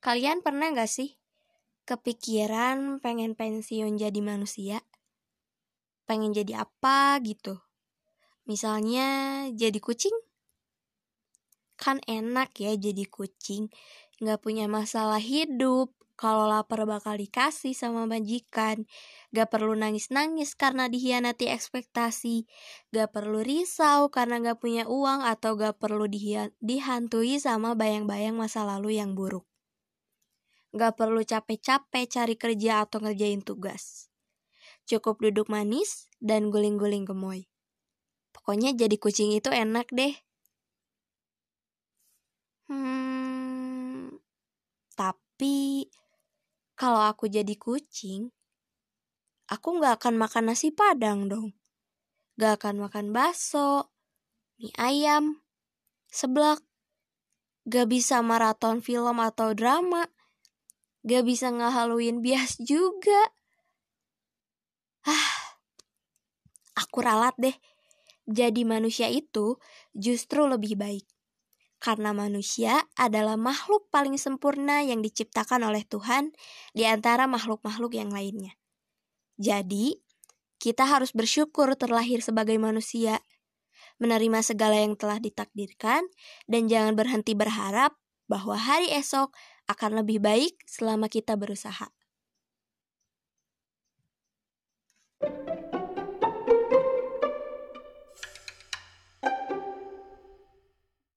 Kalian pernah gak sih kepikiran pengen pensiun jadi manusia? Pengen jadi apa gitu? Misalnya jadi kucing? Kan enak ya jadi kucing, gak punya masalah hidup, kalau lapar bakal dikasih sama majikan, gak perlu nangis-nangis karena dihianati ekspektasi, gak perlu risau karena gak punya uang atau gak perlu dihantui sama bayang-bayang masa lalu yang buruk. Gak perlu capek-capek cari kerja atau ngerjain tugas. Cukup duduk manis dan guling-guling gemoy. Pokoknya jadi kucing itu enak deh. Hmm, tapi kalau aku jadi kucing, aku gak akan makan nasi padang dong. Gak akan makan bakso, mie ayam, seblak. Gak bisa maraton film atau drama Gak bisa ngehaluin bias juga. Ah, aku ralat deh. Jadi manusia itu justru lebih baik. Karena manusia adalah makhluk paling sempurna yang diciptakan oleh Tuhan di antara makhluk-makhluk yang lainnya. Jadi, kita harus bersyukur terlahir sebagai manusia, menerima segala yang telah ditakdirkan, dan jangan berhenti berharap bahwa hari esok akan lebih baik selama kita berusaha. thank you